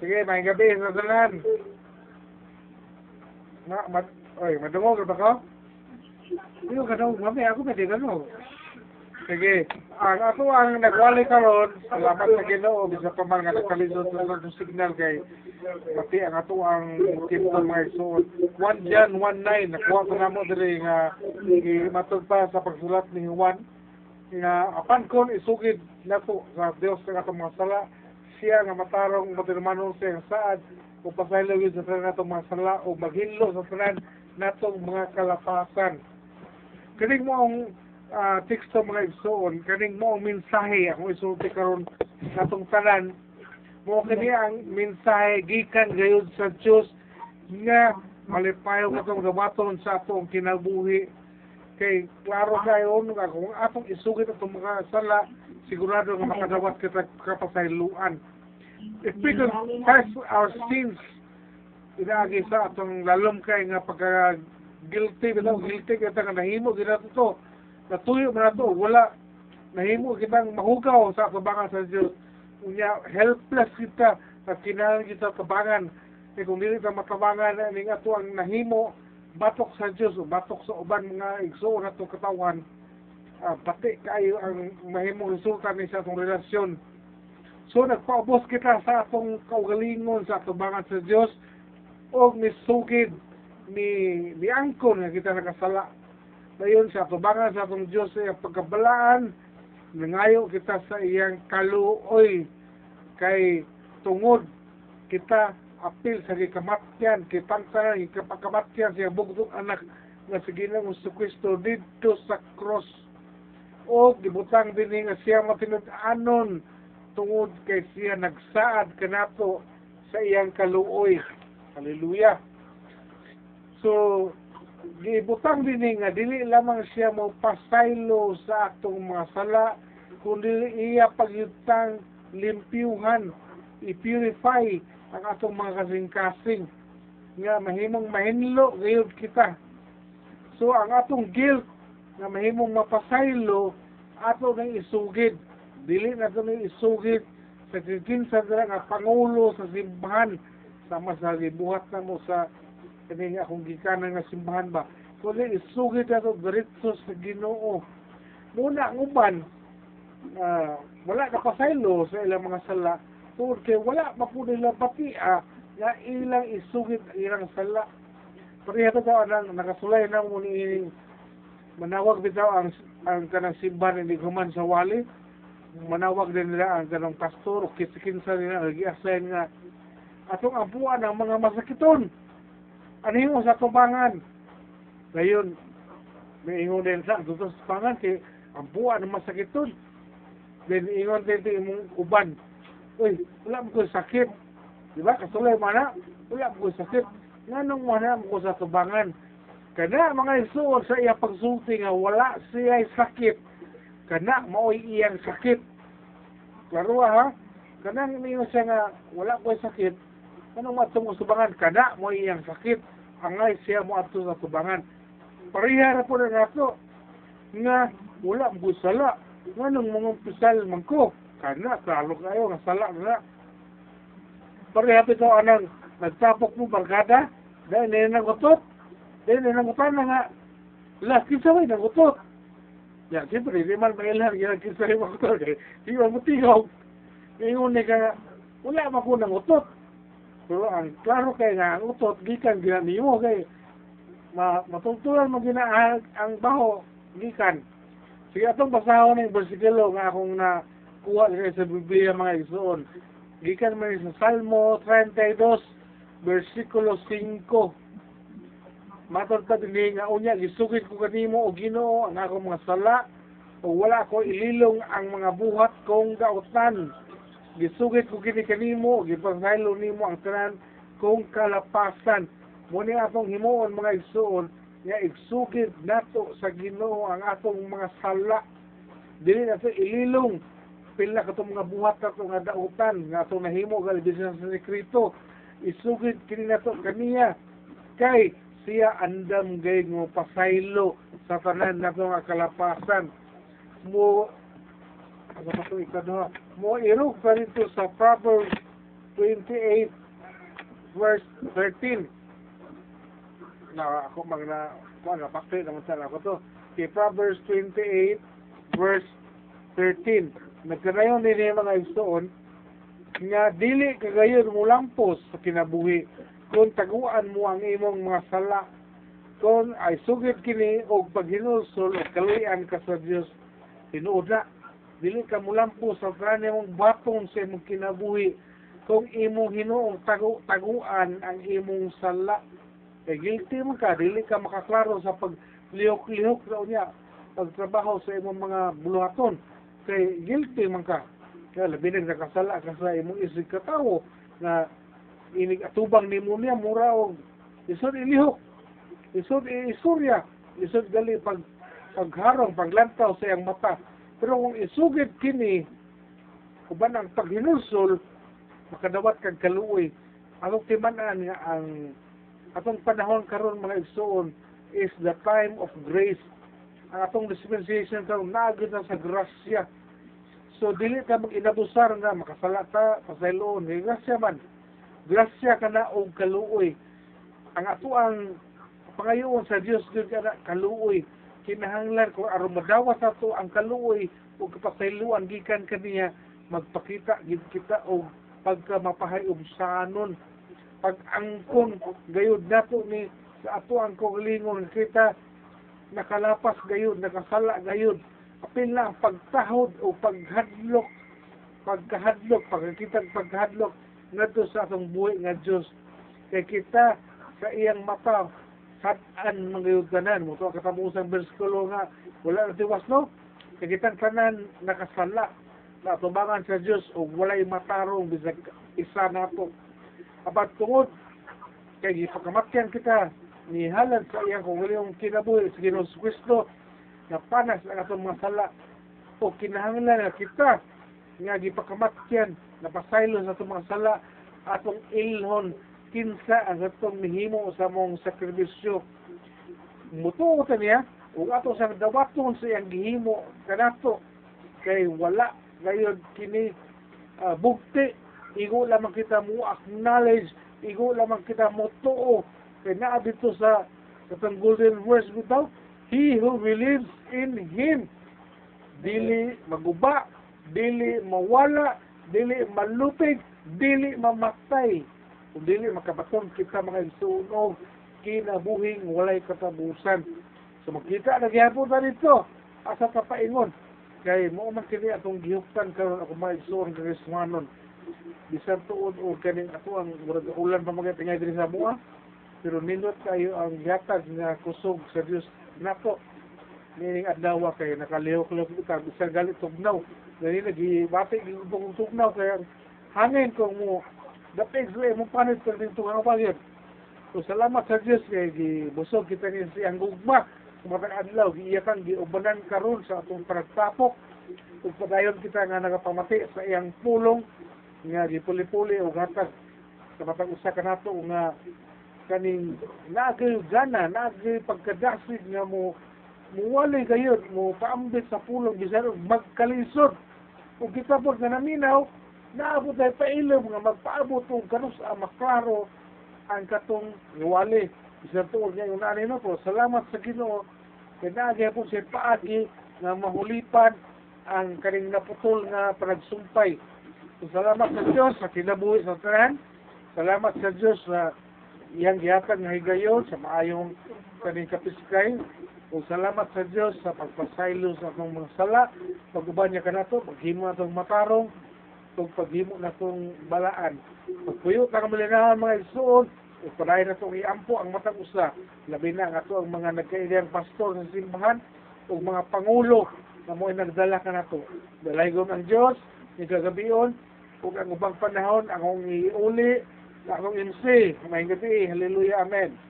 Sige, may gabi sa tanan. Ma, mat, oy, madungog ba ko? Hindi ko ganun, mami, ako pwede ganun. Sige, ang ako ang nagwali karon, salamat sa Ginoo bisa pa man nga nakalisod sa ng signal kay pati ang ato ang team ng mga igsoon. 1 Jan 19 nakuha ko namo diri nga matod pa sa pagsulat ni Juan nga apan kon isugid nato sa Dios sa atong mga sala siya nga matarong matirmanon siya saad o pasaylo sa tanan natong mga sala o maghinlo sa tanan natong mga kalapasan. Kaning mo ang uh, teksto mga igsoon, kaning mo ang mensahe akong isulti karon natong tanan mo kani ang mensahe gikan gayud sa Dios nga malipayo katong gabaton sa atong kinabuhi kay klaro kayo nga kung atong isugit atong mga sala sigurado nga makadawat kita kapasayloan if we confess our sins inaagi sa atong lalom kay nga pagka guilty bitaw guilty kita nga nahimo gina to natuyo man nato wala. Nahimo kitang mahugaw sa kabangan sa Dios unya helpless kita sa kinahanglan kita kabangan. Kay kung dili ta makabangan ning ato ang nahimo batok sa Dios o batok sa uban mga igsoon nato katawan uh, pati kayo ang mahimong resulta ni sa atong relasyon. So nagpaubos kita sa atong kaugalingon sa kabangan sa Dios o misugid ni ni angkon nga kita nakasala. Dayon sa tubangan sa atong Dios sa pagkabalaan nangayo kita sa iyang kaluoy kay tungod kita apil sa gikamatyan kay pangtanan gikapakamatyan sa bugtong anak nga sa Ginoong Kristo didto sa cross. O gibutang dinhi nga siya matinud-anon tungod kay siya nagsaad kanato sa iyang kaluoy. Hallelujah. So gibutang din nga dili lamang siya mo pasaylo sa atong mga sala kundi iya pagyutang limpyuhan i-purify ang atong mga kasing-kasing nga mahimong mahinlo gayud kita. So ang atong guilt nga mahimong mapasaylo ato nang isugid. Dili na ito isugid sa kikinsa nga pangulo sa simbahan. Sama sa gibuhat na mo sa kani nga akong gikanan nga simbahan ba? Kundi isugid ato diretso sa Ginoo. Muna ang uban uh, wala na pasaylo sa ilang mga sala kay wala pa po nila pati ah, nga ilang isugid ilang sala. Pareha ta anang nakasulay na mo ni manawag bitaw ang ang kanang simbahan ni Guman sa wali. Manawag din nila ang kanang pastor o kisikinsa nila nag-i-assign nga. Atong ampuan ang mga masakiton. Ano sa tubangan ngayon may ingon din sa tutos pangan kay ang masakiton. Then ingon din imong uban uy wala mo ko sakit. Di ba? Kasulay mana wala mo ko sakit. Nganong mo ko sa tubangan. Kana mga isuon sa iya pagsulti nga wala siya sakit. Kana maoy iyang sakit. Klaro ha? Kana ninyo siya nga wala ko sakit anong matong mo subangan kana mo iyang sakit. Angay siya mo ato sa subangan pareha ra po na nato nga wala mo sala. Nganong mga pisal man kana talo kayo nga sala na pareha pito anang nagtapok mo barkada? Dahil nila nagutot. Dahil nila nagutan na nga. Lah kinsa may nagutot. Ya siyempre di man mailan yan kinsa may nagutot eh. Di man mo tingog ngayon ka wala man ko nagutot pero ang klaro kay nga ang utot gikan ginaniyo kay ma matultulan mo gina ang, ang baho gikan sige atong basahon ng bersikulo nga akong na kuha kay sa Biblia mga igsoon. Gikan man sa Salmo 32 bersikulo 5 matod pa din nga unya gisugid ko kanimo o Ginoo ang akong mga sala o wala ko ililong ang mga buhat kong gautan gisugit ko kini kanimo gipangaylo nimo ang tanan kung kalapasan. Mo ni atong himuon mga igsuon nga igsugid nato sa Ginoo ang atong mga sala. Dili nato ililong pila kato mga buhat nato nga dautan nga atong nahimo galibisyon sa sekreto isugid kini nato kaniya kay siya andam gay mo pasaylo sa tanan nato nga kalapasan mo ano pa ikaduha mo irog pa rito sa Proverbs 28 verse 13. Na ako mag na mga pakti naman sa ako to. Kay Proverbs 28 verse 13. Nagkanayon din yung mga igsoon nga dili kagayon mo lampos sa kinabuhi. Kung taguan mo ang imong mga sala kung ay sugit kini og paghinulsol o kaluyan ka sa Dios tinuod na. Dili ka mulampo sa prane mong batong sa imong kinabuhi. Kung imong hinuong tagu taguan ang imong sala kay guilty man ka. Dili ka makaklaro sa pag lihok-lihok daw niya pagtrabaho sa imong mga buluhaton kay guilty man ka. Kaya labi na nakasala ka sa imong isig katawo na inig atubang nimo niya mura og isod ilihok isod istorya isod gali pag pagharong paglantaw sa iyang mata. Pero kung isugid kini uban ang paghinulsol makadawat kag kaluoy. Atong timan-an nga ang atong panahon karon mga igsoon is the time of grace. Ang atong dispensation karon naagid na sa grasya so dili ka mag-inabusar nga makasala ta pasayloon May grasya man. Grasya ka na og kaluoy. Ang ato ang pangayoon sa Dios gyud kana kaluoy. Kinahanglan kung aron madawas ato ang kaluoy o kapasayloan gikan kaniya magpakita gid kita og pagka mapahayumsanon pag angkon gayud nato ni sa ato ang kaugalingon kita nakalapas gayud nakasala gayud ang pagtahod o paghadlok pagkahadlok pagkakitang paghadlok ngadto sa atong buhi nga Dios kay kita sa iyang mata sad-an tanan mo to katamusang bersikulo nga wala na tiwas no? Kay kitang tanan nakasala na tubangan sa Dios o walay matarong bisag isa nato apat tungod kay gipakamatyan kita ni halad sa iyang kung wala yung kinabuhi sa Ginoong Kristo na panas ang atong mga sala. O kinahanglan na kita nga gipakamatyan na pasaylo sa atong mga sala. Atong ilhon kinsa ang atong nihimo sa mong sakribisyo mutuo ta niya ug ato sa dawaton sa iyang gihimo kanato kay wala gayon kini uh, bugti. Igo lamang kita mo acknowledge igo lamang kita mo tuo. Kay naa dito sa katong golden verse without he who believes in him dili maguba dili mawala dili malupig dili mamatay kung dili makabaton kita mga igsunog kinabuhing walay katabusan. So makita na gihapon na dito asa kapaingon kay mo man kini atong gihuptan karon ako mga igsuon karismanon bisan tuod o kaning ako ang ulan pa mga tingay diri sa mua pero nindot kayo ang yatag nga kusog sa Dios nato nining adlaw kay nakalihok-lihok kita bisan galit tugnaw. Gani nagibati gibong tugnaw kay ang hangin kung mo dapig sa mo panit sa dito nga pagit so salamat sa Dios kay gibusog kita ni siyang gugma. Kumatang adlaw giiyakan giubanan karon sa atong pagtapok. Ug padayon kita nga nagapamati sa iyang pulong nga gipuli-puli og hatag sa matag usa ka nato nga kaning naagay gana naagay pagkadasid nga mo muwalay gayud mo paambit sa pulong bisan og magkalisod. Ug kita po nga naminaw naabot ay pailom nga magpaabot og kanus ang maklaro ang katong niwali bisan tuod nga yung nanay no po salamat sa Ginoo. Kay po siya paagi nga mahulipan ang kaning naputol nga panagsumpay. So, salamat sa Diyos sa kinabuhi sa tanan. Salamat sa Diyos sa iyang gihatag nga higayon sa maayong kaning kapiskay. O salamat sa Diyos sa pagpasaylo sa atong mga sala. Pag-uban niya ka na to, paghimo na itong matarong, o paghimo na itong balaan. Pagpuyo ka kamalinahan mga isuon, o padayon na itong iampo ang matang usa. Labi na nga ang mga nagkailiyang pastor sa simbahan, o mga pangulo na mo nagdala ka na to. Dalay ang Diyos, ni kagabion, ug ang ubang panahon akong iuli sa akong MC. May gabi, hallelujah, amen.